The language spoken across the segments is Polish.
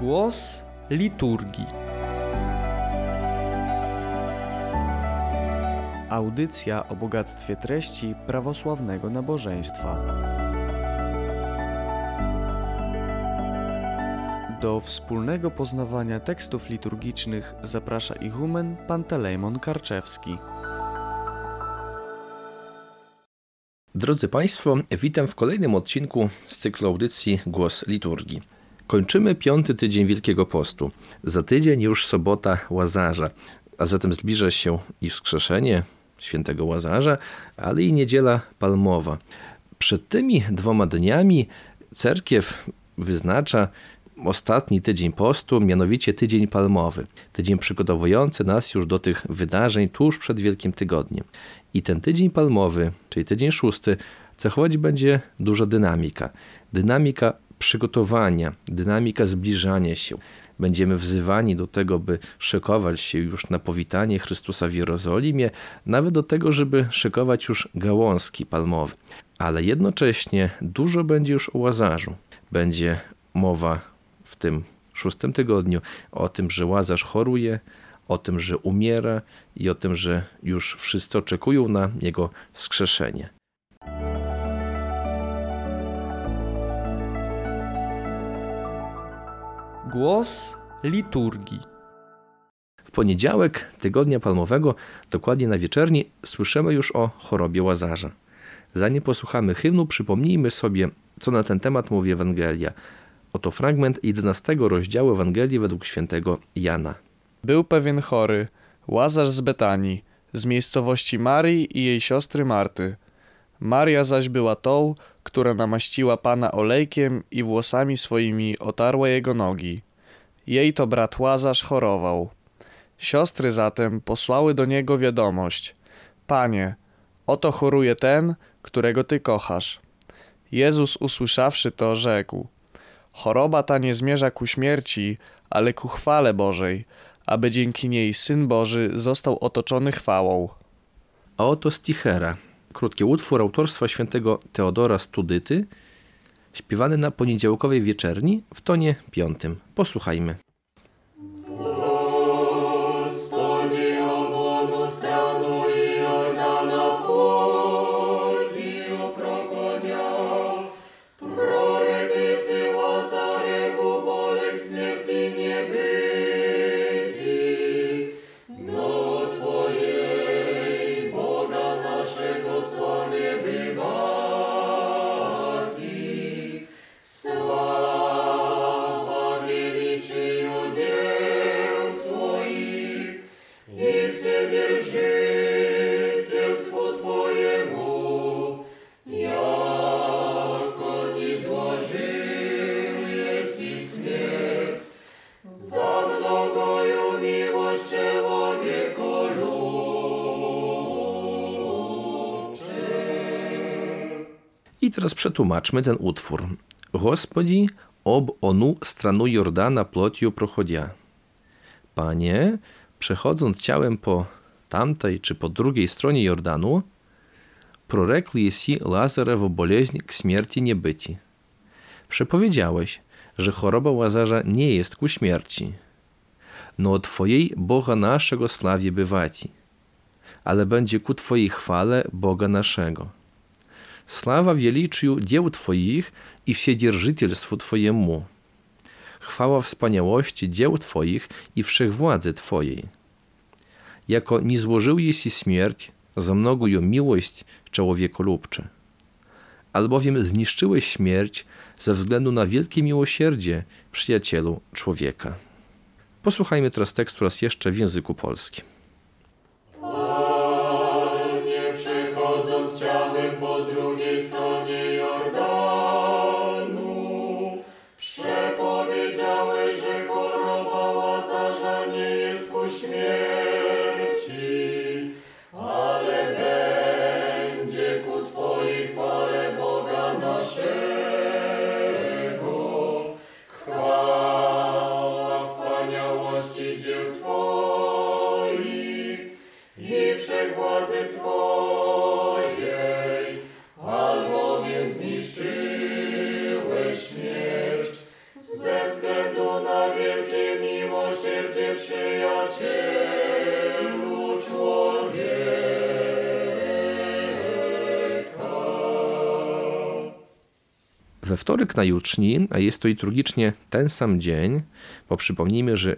Głos liturgii. Audycja o bogactwie treści prawosławnego nabożeństwa. Do wspólnego poznawania tekstów liturgicznych zaprasza ichumen Pantelejmon Karczewski. Drodzy Państwo, witam w kolejnym odcinku z cyklu audycji Głos Liturgii. Kończymy piąty tydzień Wielkiego Postu. Za tydzień już sobota Łazarza, a zatem zbliża się i wskrzeszenie świętego Łazarza, ale i niedziela palmowa. Przed tymi dwoma dniami cerkiew wyznacza ostatni tydzień postu, mianowicie tydzień palmowy. Tydzień przygotowujący nas już do tych wydarzeń tuż przed Wielkim Tygodniem. I ten tydzień palmowy, czyli tydzień szósty, cechować będzie duża dynamika. Dynamika przygotowania, dynamika zbliżania się. Będziemy wzywani do tego, by szykować się już na powitanie Chrystusa w Jerozolimie, nawet do tego, żeby szykować już gałązki palmowe. Ale jednocześnie dużo będzie już o łazarzu. Będzie mowa w tym szóstym tygodniu o tym, że łazarz choruje, o tym, że umiera i o tym, że już wszyscy oczekują na jego wskrzeszenie. Głos liturgii. W poniedziałek tygodnia palmowego, dokładnie na wieczerni, słyszymy już o chorobie łazarza. Zanim posłuchamy hymnu, przypomnijmy sobie, co na ten temat mówi Ewangelia. Oto fragment 11 rozdziału Ewangelii według świętego Jana. Był pewien chory, Łazarz z Betanii, z miejscowości Marii i jej siostry Marty. Maria zaś była tą, która namaściła Pana olejkiem i włosami swoimi otarła jego nogi. Jej to brat Łazarz chorował. Siostry zatem posłały do niego wiadomość: Panie, oto choruje ten, którego ty kochasz. Jezus usłyszawszy to, rzekł: Choroba ta nie zmierza ku śmierci, ale ku chwale Bożej, aby dzięki niej Syn Boży został otoczony chwałą. A oto Stichera, krótki utwór autorstwa świętego Teodora Studyty, śpiewany na poniedziałkowej wieczerni w tonie piątym. Posłuchajmy. Teraz przetłumaczmy ten utwór. Gospodzi, ob onu stranu Jordana plotiu prochodzia. Panie, przechodząc ciałem po tamtej czy po drugiej stronie Jordanu, prorekli jesi Lazarewo boleźń k śmierci nie byci. Przepowiedziałeś, że choroba Łazarza nie jest ku śmierci. No Twojej Boga naszego sławie bywaci, ale będzie ku Twojej chwale Boga naszego Слава величию дел Твоих и вседержительству Твоему. Chwała wspaniałości dzieł Twoich i wszechwładzy Twojej. Jako nie złożył jeśli śmierć, za mnogo ją miłość człowiekolubcze. Albowiem zniszczyłeś śmierć ze względu na wielkie miłosierdzie przyjacielu człowieka. Posłuchajmy teraz tekstu raz jeszcze w języku polskim. We wtorek na juczni, a jest to liturgicznie ten sam dzień, bo przypomnijmy, że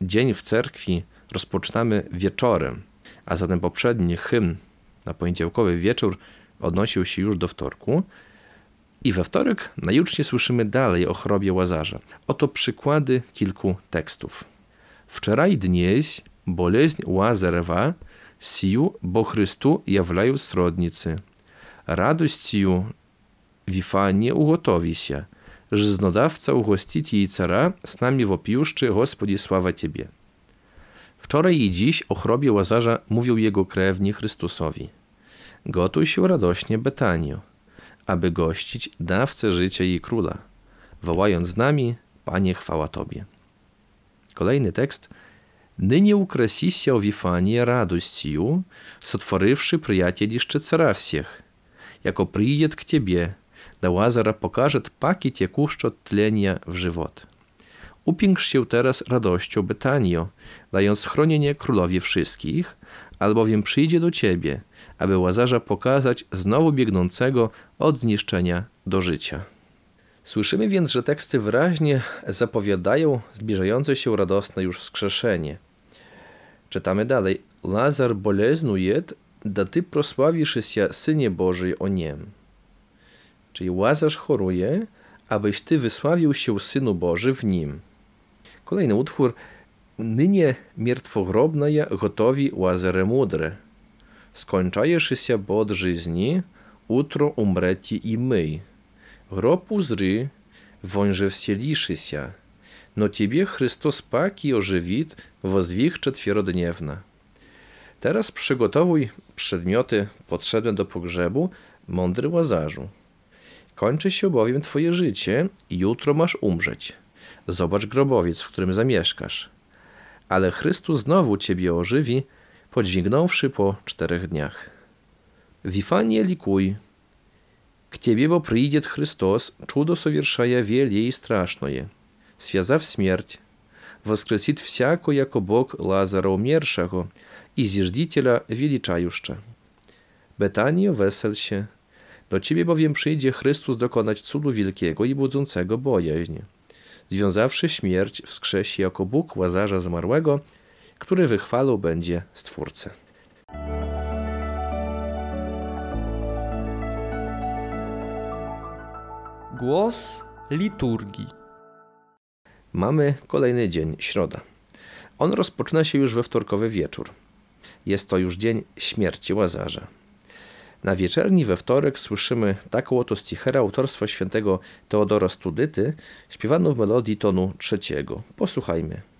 dzień w cerkwi rozpoczynamy wieczorem, a zatem poprzedni hymn na poniedziałkowy wieczór odnosił się już do wtorku. I we wtorek na jucznie słyszymy dalej o chorobie Łazarza. Oto przykłady kilku tekstów. Wczoraj dnieś boleźń Łazarewa сию, бо Христу являють сродниці. Радостю Віфанія уготовіся, Żyznodawca ugościć jej cara, z nami wopiuszczy, Господи, sława Ciebie. Wczoraj i dziś o chorobie Łazarza mówił jego krewni Chrystusowi. Gotuj się radośnie Betanio, aby gościć dawcę życia i króla, wołając z nami, Panie, chwała Tobie. Kolejny tekst – Ныне украсися Вифания радостью, сотворивши приятелище цара всех, яко приедет к тебе, да Лазара покажет паки текущо tlenia w żywot. Upiększ się teraz radością Betanio, dając schronienie królowi wszystkich, albowiem przyjdzie do ciebie, aby Łazarza pokazać znowu biegnącego od zniszczenia do życia. Słyszymy więc, że teksty wyraźnie zapowiadają zbliżające się radosne już wskrzeszenie – Czytamy dalej. Lazar boleznuje, da ty prosławisz się, Synie Boży, o niem. Czyli Łazarz choruje, abyś ty wysławił się Synu Boży w nim. Kolejny utwór. Nynie miertwogrobnaja gotowi Łazare mudre. Skończajesz się bod żyzni, utro umreti i my. Grob uzry, wąże wsieliszy się. No Ciebie Chrystus paki ożywit, wozdwich czetwierdniewna. Teraz przygotowuj przedmioty potrzebne do pogrzebu, mądry łazarzu. Kończy się bowiem Twoje życie i jutro masz umrzeć. Zobacz grobowiec, w którym zamieszkasz. Ale Chrystus znowu Ciebie ożywi, podźwignąwszy po czterech dniach. Wifanie likuj. К Тебе bo przyjdzie Chrystus, czudo совершая велие и страшное связав смерть, воскресит всяко, яко Бог Лазара умершего i zjeżdżiciela величающа. Betanio, wesel się, do ciebie bowiem przyjdzie Chrystus dokonać cudu wielkiego i budzącego bojaźń. Związawszy śmierć, wskrzesi jako Bóg Łazarza zmarłego, który wychwalał będzie Stwórcę. Głos liturgii. Mamy kolejny dzień, środa. On rozpoczyna się już we wtorkowy wieczór. Jest to już dzień śmierci Łazarza. Na wieczerni we wtorek słyszymy taką oto stichera autorstwa świętego Teodora Studyty, śpiewaną w melodii tonu trzeciego. Posłuchajmy.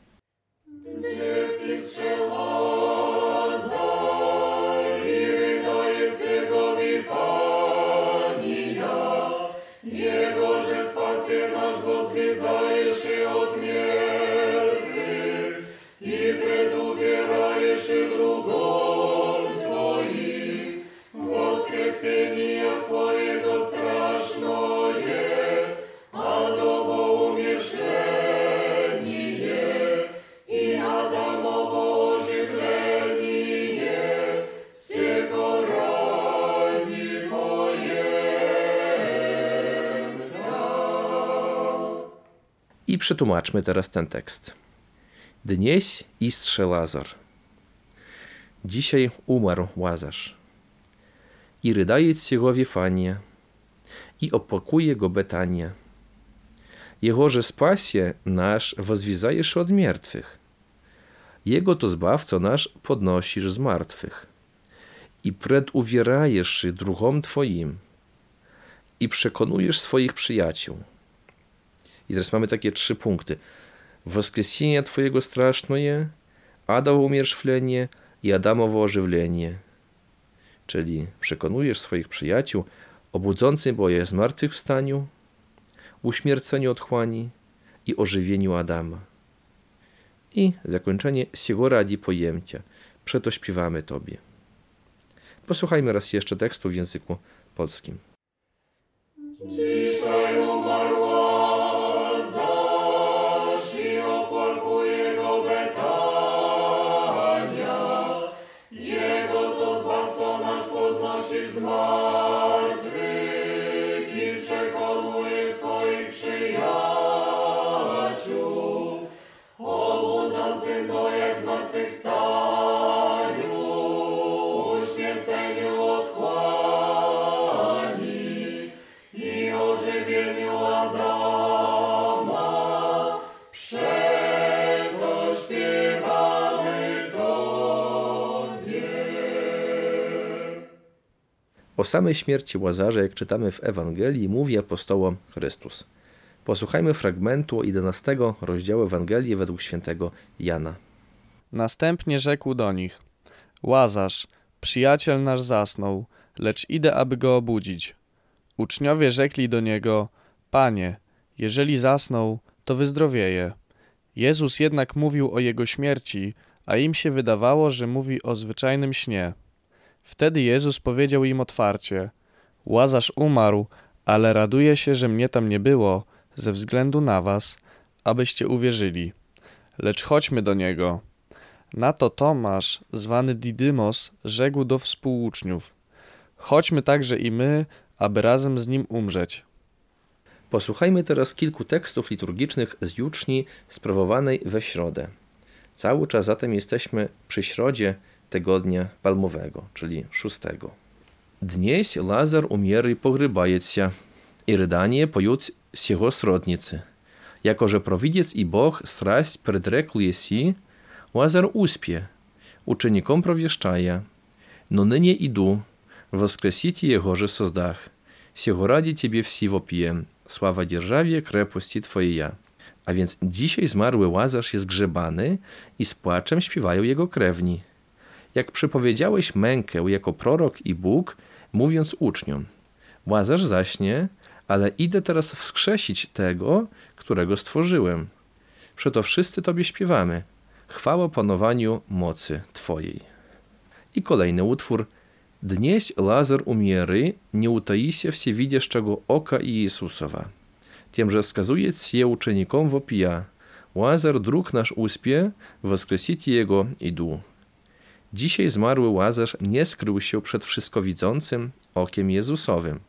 Przetłumaczmy teraz ten tekst. Dnieś istrze Lazar. Dzisiaj umarł Łazarz. I rydaje jego Wifania. I opłakuje go Betania. Jego że spasie nasz wozwizajesz od martwych. Jego to zbawco nasz podnosisz z martwych. I preduwierajesz się drugom Twoim. I przekonujesz swoich przyjaciół i teraz mamy takie trzy punkty. Воскресение Twojego straszne, Ada umierzwlenie i Adamowo ożywlenie. Czyli przekonujesz swoich przyjaciół o budzącym boje zmartwychwstaniu, uśmierceniu otchłani i ożywieniu Adama. I zakończenie siego radzi pojęcia. Przeto śpiewamy Tobie. Posłuchajmy raz jeszcze tekstu w języku polskim. Dzisiaj umarła small. O samej śmierci Łazarza, jak czytamy w Ewangelii, mówi apostołom Chrystus. Posłuchajmy fragmentu 11 rozdziału Ewangelii według świętego Jana. Następnie rzekł do nich: Łazarz, przyjaciel nasz zasnął, lecz idę, aby go obudzić. Uczniowie rzekli do niego: Panie, jeżeli zasnął, to wyzdrowieje. Jezus jednak mówił o jego śmierci, a im się wydawało, że mówi o zwyczajnym śnie. Wtedy Jezus powiedział im otwarcie: Łazarz umarł, ale raduje się, że mnie tam nie było, ze względu na was, abyście uwierzyli. Lecz chodźmy do niego. Na to Tomasz, zwany Didymos, rzekł do współuczniów: Chodźmy także i my, aby razem z nim umrzeć. Posłuchajmy teraz kilku tekstów liturgicznych z juczni sprawowanej we środę. Cały czas zatem jesteśmy przy środzie tygodnia palmowego, czyli szóstego. Dnieś Lazar umiera i pogrybaється, i rydanie poют z jego srodnicy. Jako, że prowidziec i Bóg straść предрекл еси, Łazar uspie, uczynnikom prowieszczaja. No nynie idu, воскресите его же создах. Сего ради Ciebie всего piję, sława dzierżawie, krepości Twoja. A więc dzisiaj zmarły Łazarz jest grzebany i z płaczem śpiewają jego krewni. Jak przypowiedziałeś mękę jako prorok i Bóg, mówiąc uczniom, Łazarz zaśnie, ale idę teraz wskrzesić tego, którego stworzyłem. Przeto wszyscy Tobie śpiewamy. Chwała panowaniu mocy Twojej. I kolejny utwór. Dnieś Lazar umiery, nie utaися всевидящego oka i Jezusowa. Тем wskazuje się uczenikom w opija. Łazar, druk nasz uspie, woskresiti jego idu. Dzisiaj zmarły Łazarz nie skrył się przed wszystko widzącym okiem Jezusowym,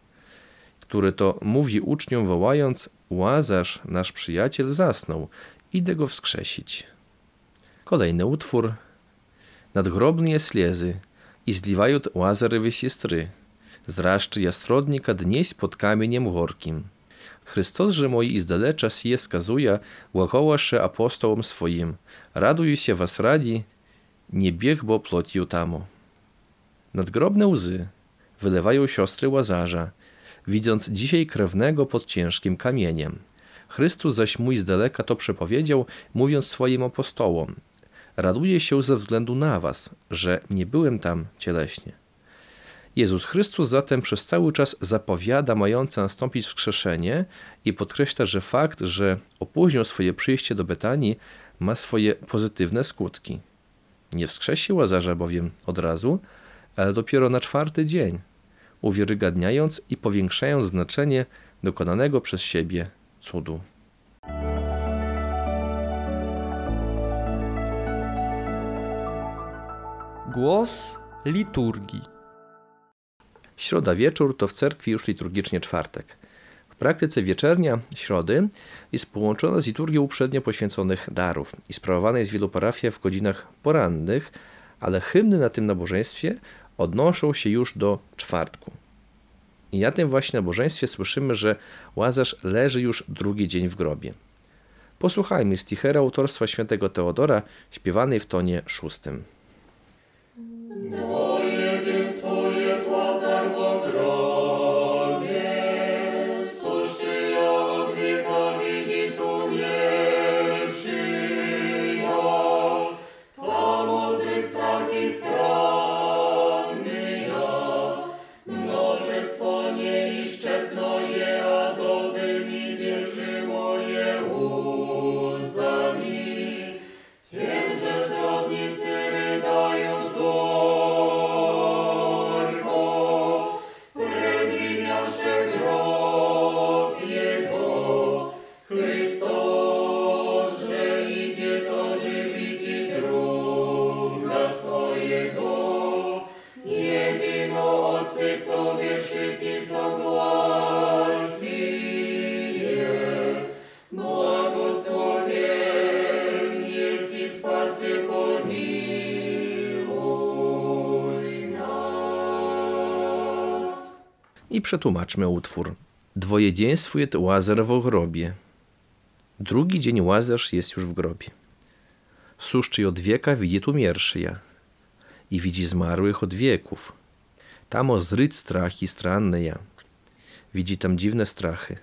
który to mówi uczniom wołając Łazarz, nasz przyjaciel, zasnął, idę go wskrzesić. Kolejny utwór. Nadgrobne слезы, и зливают Лазаревы сестры. Зрaszczy jasrodnika dnieś pod kamieniem горким. Chrystus же мой издалеча сие сказуя, глаголаше апостолом своим, радуюся вас ради, nie bieg bo plotью tamu. Nadgrobne łzy wylewają siostry Łazarza, widząc dzisiaj krewnego pod ciężkim kamieniem. Chrystus zaś mój z daleka to przepowiedział, mówiąc swoim apostołom, raduję się ze względu na was, że nie byłem tam cieleśnie. Jezus Chrystus zatem przez cały czas zapowiada mające nastąpić wskrzeszenie i podkreśla, że fakt, że opóźnił swoje przyjście do Betanii, ma swoje pozytywne skutki. Nie wskrzesił Łazarza bowiem od razu, ale dopiero na czwarty dzień, uwiarygadniając i powiększając znaczenie dokonanego przez siebie cudu. Głos liturgii. Środa wieczór to w cerkwi już liturgicznie czwartek. Praktyce wieczernia środy jest połączona z liturgią uprzednio poświęconych darów i sprawowana jest w wielu parafiach w godzinach porannych, ale hymny na tym nabożeństwie odnoszą się już do czwartku. I na tym właśnie nabożeństwie słyszymy, że Łazarz leży już drugi dzień w grobie. Posłuchajmy stichery autorstwa świętego Teodora, śpiewanej w tonie szóstym. Dwojek przetłumaczmy utwór. Dwojedziństwuje Łazar w grobie. Drugi dzień Łazarz jest już w grobie. Suszczy od wieka widzi umierszyja i widzi zmarłych od wieków. Tam ozryć strachy stranne ja. Widzi tam dziwne strachy.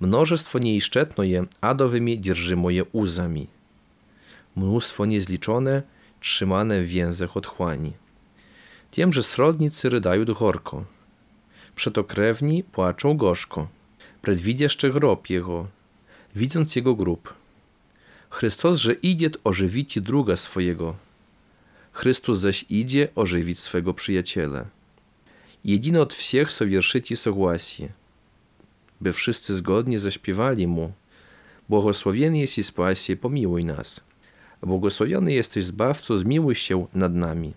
Mnożestwo nieiszczetno je adowymi dzierżymo je uzami. Mnóstwo niezliczone trzymane w więzach otchłani. Tiemże srodnicy rydają gorko. Przeto krewni płaczą gorzko. Predwidzieszcze grob jego, widząc jego grób. Chrystus, że idzie ożywić druga swojego. Chrystus zaś idzie ożywić swego przyjaciela. Jedyny od всех совершить согласие, by wszyscy zgodnie zaśpiewali mu Błogosławiony jest i spasie, pomiłuj nas. Błogosławiony jesteś Zbawco, zmiłuj się nad nami.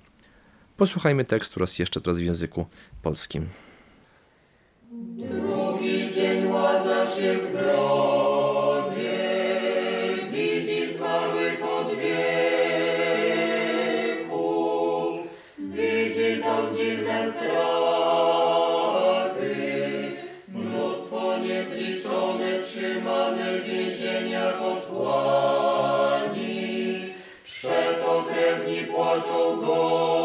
Posłuchajmy tekstu raz jeszcze teraz w języku polskim. Widzi zmarłych od wieków, widzi tam dziwne strachy, mnóstwo niezliczone trzymane w więzieniach otchłani, przeto krewni płaczą gorzko,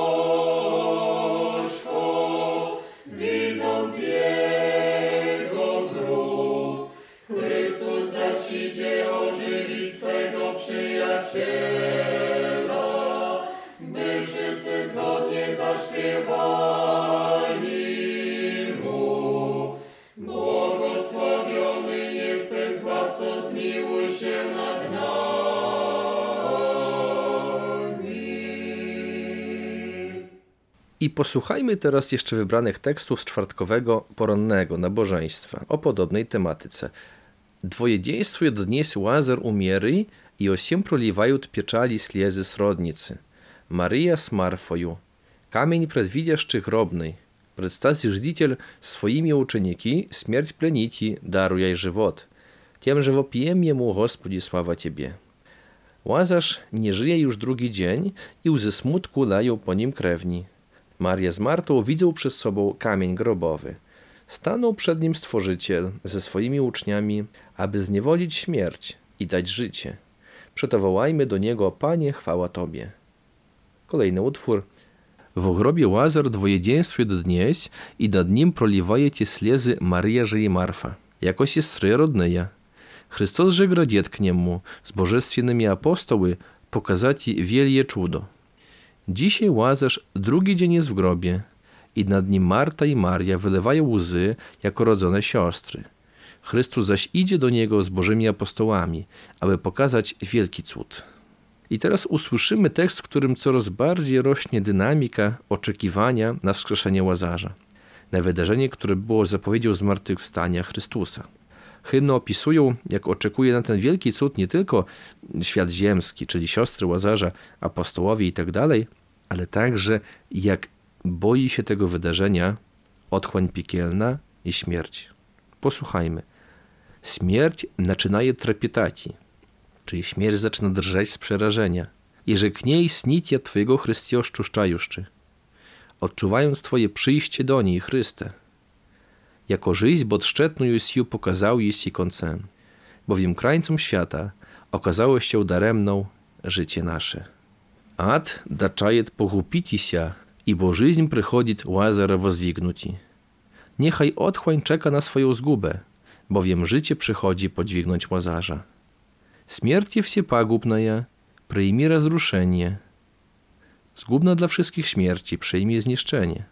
I posłuchajmy teraz jeszcze wybranych tekstów z czwartkowego porannego nabożeństwa o podobnej tematyce. Dwojedziństwuje dnieś Łazar umiery i osiem proliwają pieczali слезы srodnicy. Maryja z Marfoju. Kamień predwidziaszczy grobnej. Przedstawi żdiciel swoimi uczeniki śmierć plenici, darujaj żywot. Tiem, że wopijemy mu, Господи, sława Ciebie. Łazarz nie żyje już drugi dzień i łzy smutku lają po nim krewni. Maria z Martą widzą przed sobą kamień grobowy. Stanął przed nim Stworzyciel ze swoimi uczniami, aby zniewolić śmierć i dać życie. Przeto wołajmy do Niego, Panie, chwała Tobie. Kolejny utwór. W grobie Łazar dwojedziństwie do dnieś i nad nim proliwajecie слезы Maryja же и Marfa, jako siostry rodneja. Chrystus же градет к нему z божественными apostoły pokazać wielkie czudo. Dzisiaj Łazarz drugi dzień jest w grobie i nad nim Marta i Maria wylewają łzy jako rodzone siostry. Chrystus zaś idzie do niego z Bożymi apostołami, aby pokazać wielki cud. I teraz usłyszymy tekst, w którym coraz bardziej rośnie dynamika oczekiwania na wskrzeszenie Łazarza, na wydarzenie, które było zapowiedzią zmartwychwstania Chrystusa. Hymny opisują, jak oczekuje na ten wielki cud nie tylko świat ziemski, czyli siostry Łazarza, apostołowie itd., ale także jak boi się tego wydarzenia otchłań piekielna i śmierć. Posłuchajmy. Śmierć zaczynaje trepitać, czyli śmierć zaczyna drżeć z przerażenia. I że k snitia Twojego Chrystiuszczu szczajuszczy, odczuwając Twoje przyjście do niej, Chryste. Jako żyć bodszczetną jest ją pokazał jest i końcem, bowiem krańcom świata okazało się daremną życie nasze. Pogłupić się, i bo żyźń przychodzi Łazara wozdwignuci. Niechaj otchłań czeka na swoją zgubę, bowiem życie przychodzi podźwignąć Łazarza. Śmierć wsiepagubna przyjmie rozruszenie. Zgubna dla wszystkich śmierci przyjmie zniszczenie.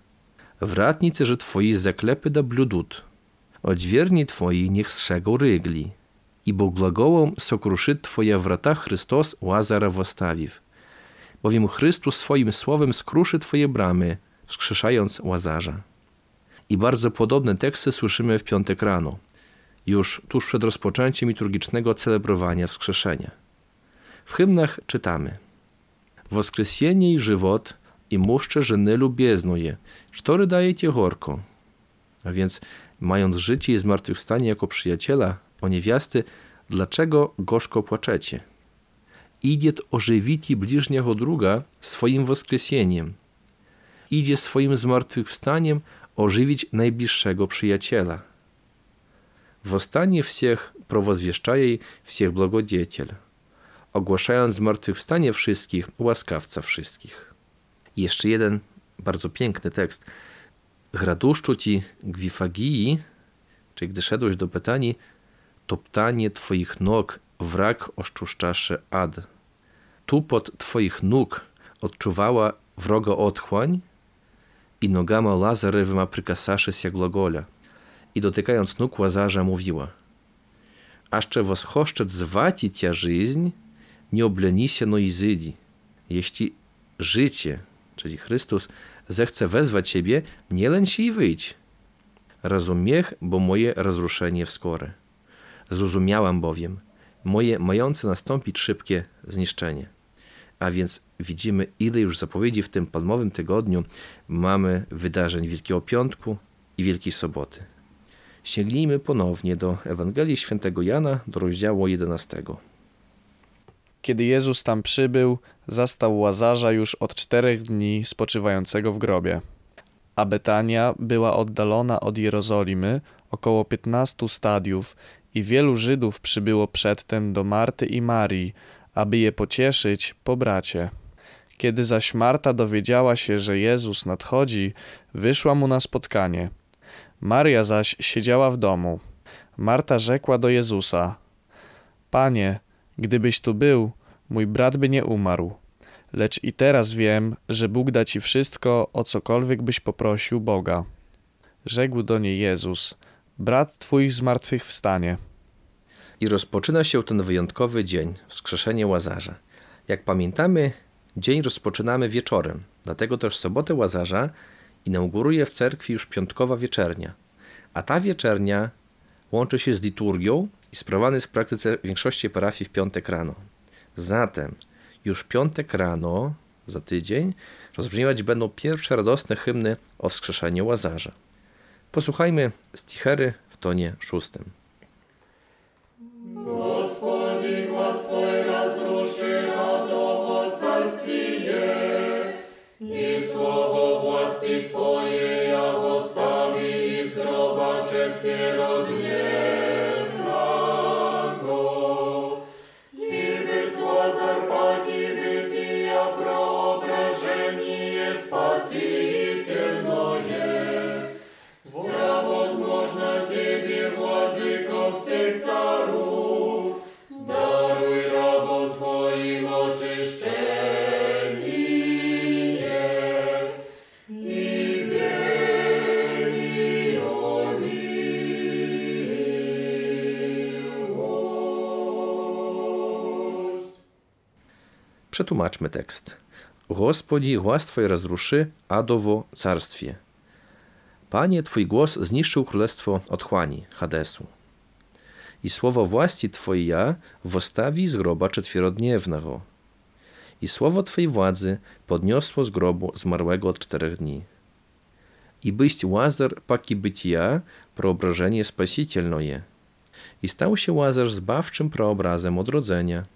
Że twoi zaklepy da bludut. Odźwierni twoi niech strzegą rygli. I Bóg glagołom sokruszy twoja wrata Chrystus Łazara wostawiw. Bowiem Chrystus swoim słowem skruszy twoje bramy, wskrzeszając Łazarza. I bardzo podobne teksty słyszymy w piątek rano, już tuż przed rozpoczęciem liturgicznego celebrowania wskrzeszenia. W hymnach czytamy Woskresenie i żywot i mówcie żeny lubieznoje, Sztory dajecie gorko. A więc, mając życie i zmartwychwstanie jako przyjaciela, o niewiasty, dlaczego gorzko płaczecie? Idzie ożywić bliźniego druga swoim woskresieniem. Idzie swoim zmartwychwstaniem ożywić najbliższego przyjaciela. Wostanie всех провозвещає всех благодетель, ogłaszając zmartwychwstanie wszystkich, łaskawca wszystkich. Jeszcze jeden bardzo piękny tekst. Graduszczu ci gwifagii, czyli gdy szedłeś do Betanii, toptanie twoich nóg wrak oszczuszczaszy ad. Tu pod twoich nóg odczuwała wroga otchłań i nogama Lazarewyma prykaszaszy się głogola. I dotykając nóg Łazarza mówiła Aszcze восхощет звати тя жизнь, nie obleni się no i zydzi. Jeśli życie, czyli Chrystus, zechce wezwać Ciebie, nie lęń się i wyjdź. Rozumiech, bo moje rozruszenie wskore. Zrozumiałam bowiem, moje mające nastąpić szybkie zniszczenie. A więc widzimy, ile już zapowiedzi w tym palmowym tygodniu mamy wydarzeń Wielkiego Piątku i Wielkiej Soboty. Sięgnijmy ponownie do Ewangelii Świętego Jana, do rozdziału 11. Kiedy Jezus tam przybył, zastał Łazarza już od czterech dni spoczywającego w grobie. A Betania była oddalona od Jerozolimy około piętnastu stadiów i wielu Żydów przybyło przedtem do Marty i Marii, aby je pocieszyć po bracie. Kiedy zaś Marta dowiedziała się, że Jezus nadchodzi, wyszła mu na spotkanie. Maria zaś siedziała w domu. Marta rzekła do Jezusa: Panie, Gdybyś tu był, mój brat by nie umarł. Lecz i teraz wiem, że Bóg da ci wszystko, o cokolwiek byś poprosił Boga. Rzekł do niej Jezus: Brat twój zmartwychwstanie. I rozpoczyna się ten wyjątkowy dzień, wskrzeszenie Łazarza. Jak pamiętamy, dzień rozpoczynamy wieczorem, dlatego też sobotę Łazarza inauguruje w cerkwi już piątkowa wieczernia. A ta wieczernia łączy się z liturgią i sprawowany jest w praktyce większości parafii w piątek rano. Zatem już piątek rano, za tydzień, rozbrzmiewać będą pierwsze radosne hymny o wskrzeszeniu Łazarza. Posłuchajmy stichery w tonie szóstym. Господи, глаз Твой Przetłumaczmy tekst. Gospodi głaz Twoje rozruszy, adowo carstwie. Panie, Twój głos zniszczył królestwo otchłani, Hadesu. I słowo właści ja wostawi z groba czetwierodniewnego. I słowo Twojej władzy podniosło z grobu zmarłego od czterech dni. I byść Łazar paki bytia, proobrażenie spasicielnoje. I stał się Łazarz zbawczym proobrazem odrodzenia –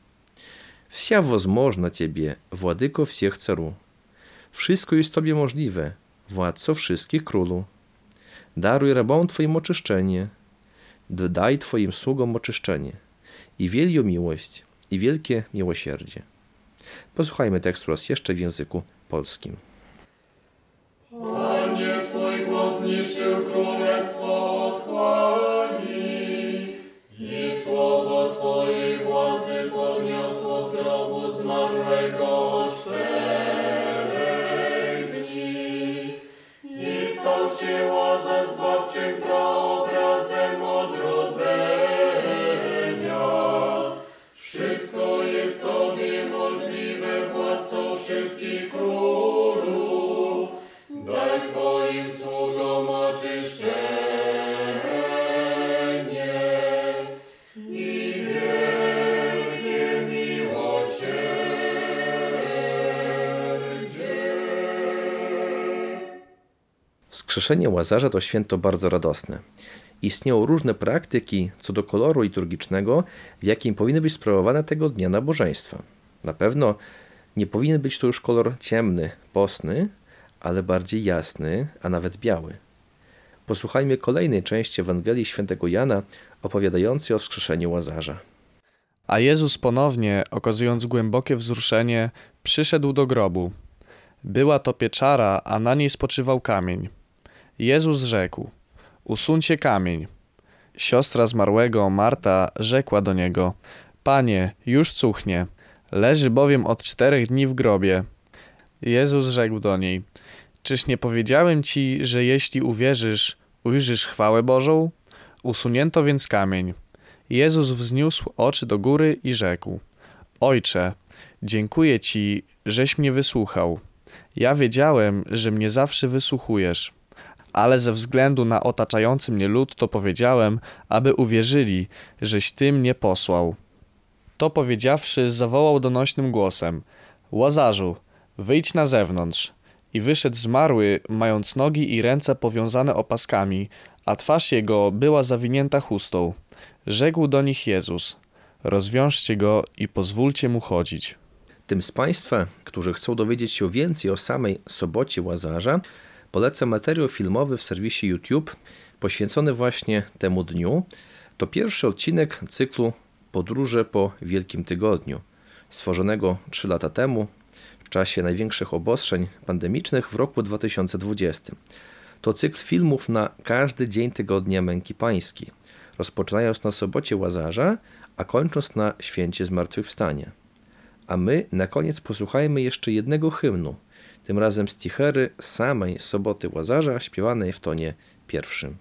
Wsia wozmożna Ciebie, Władyko wsiech ceru. Wszystko jest Tobie możliwe, Władco wszystkich królu. Daruj rabom Twoim oczyszczenie, daj Twoim sługom oczyszczenie i wielką miłość, i wielkie miłosierdzie. Posłuchajmy tekstu raz jeszcze w języku polskim. Stał się łaza zbawczym proobrazem odrodzenia. Wszystko jest Tobie możliwe, władco wszystkich królów. Wskrzeszenie Łazarza to święto bardzo radosne. Istnieją różne praktyki co do koloru liturgicznego, w jakim powinny być sprawowane tego dnia nabożeństwa. Na pewno nie powinien być to już kolor ciemny, postny, ale bardziej jasny, a nawet biały. Posłuchajmy kolejnej części Ewangelii Świętego Jana opowiadającej o wskrzeszeniu Łazarza. A Jezus ponownie, okazując głębokie wzruszenie, przyszedł do grobu. Była to pieczara, a na niej spoczywał kamień. Jezus rzekł: Usuńcie kamień. Siostra zmarłego, Marta, rzekła do niego: Panie, już cuchnie, leży bowiem od czterech dni w grobie. Jezus rzekł do niej: Czyż nie powiedziałem ci, że jeśli uwierzysz, ujrzysz chwałę Bożą? Usunięto więc kamień. Jezus wzniósł oczy do góry i rzekł: Ojcze, dziękuję ci, żeś mnie wysłuchał. Ja wiedziałem, że mnie zawsze wysłuchujesz, ale ze względu na otaczający mnie lud to powiedziałem, aby uwierzyli, żeś ty mnie posłał. To powiedziawszy, zawołał donośnym głosem: Łazarzu, wyjdź na zewnątrz. I wyszedł zmarły, mając nogi i ręce powiązane opaskami, a twarz jego była zawinięta chustą. Rzekł do nich Jezus: Rozwiążcie go i pozwólcie mu chodzić. Tym z Państwa, którzy chcą dowiedzieć się więcej o samej sobocie Łazarza, polecam materiał filmowy w serwisie YouTube poświęcony właśnie temu dniu. To pierwszy odcinek cyklu Podróże po Wielkim Tygodniu, stworzonego 3 lata temu w czasie największych obostrzeń pandemicznych w roku 2020. To cykl filmów na każdy dzień tygodnia męki pańskiej, rozpoczynając na sobocie Łazarza, a kończąc na święcie Zmartwychwstania. A my na koniec posłuchajmy jeszcze jednego hymnu, tym razem z Tichery samej soboty Łazarza, śpiewanej w tonie pierwszym.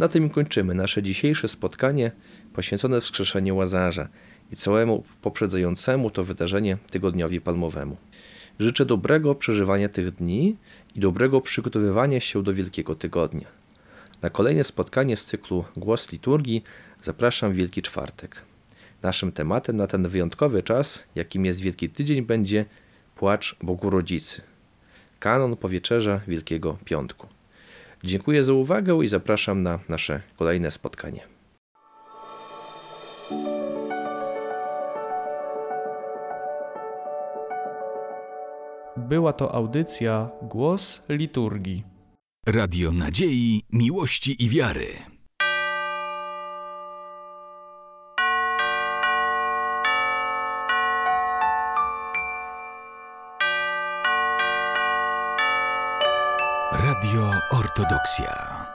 Na tym kończymy nasze dzisiejsze spotkanie poświęcone wskrzeszeniu Łazarza i całemu poprzedzającemu to wydarzenie tygodniowi palmowemu. Życzę dobrego przeżywania tych dni i dobrego przygotowywania się do Wielkiego Tygodnia. Na kolejne spotkanie z cyklu Głos Liturgii zapraszam Wielki Czwartek. Naszym tematem na ten wyjątkowy czas, jakim jest Wielki Tydzień, będzie Płacz Bogu Rodzicy. Kanon powieczerza Wielkiego Piątku. Dziękuję za uwagę i zapraszam na nasze kolejne spotkanie. Była to audycja Głos Liturgii. Radio Nadziei, Miłości i Wiary. Ortodoksja.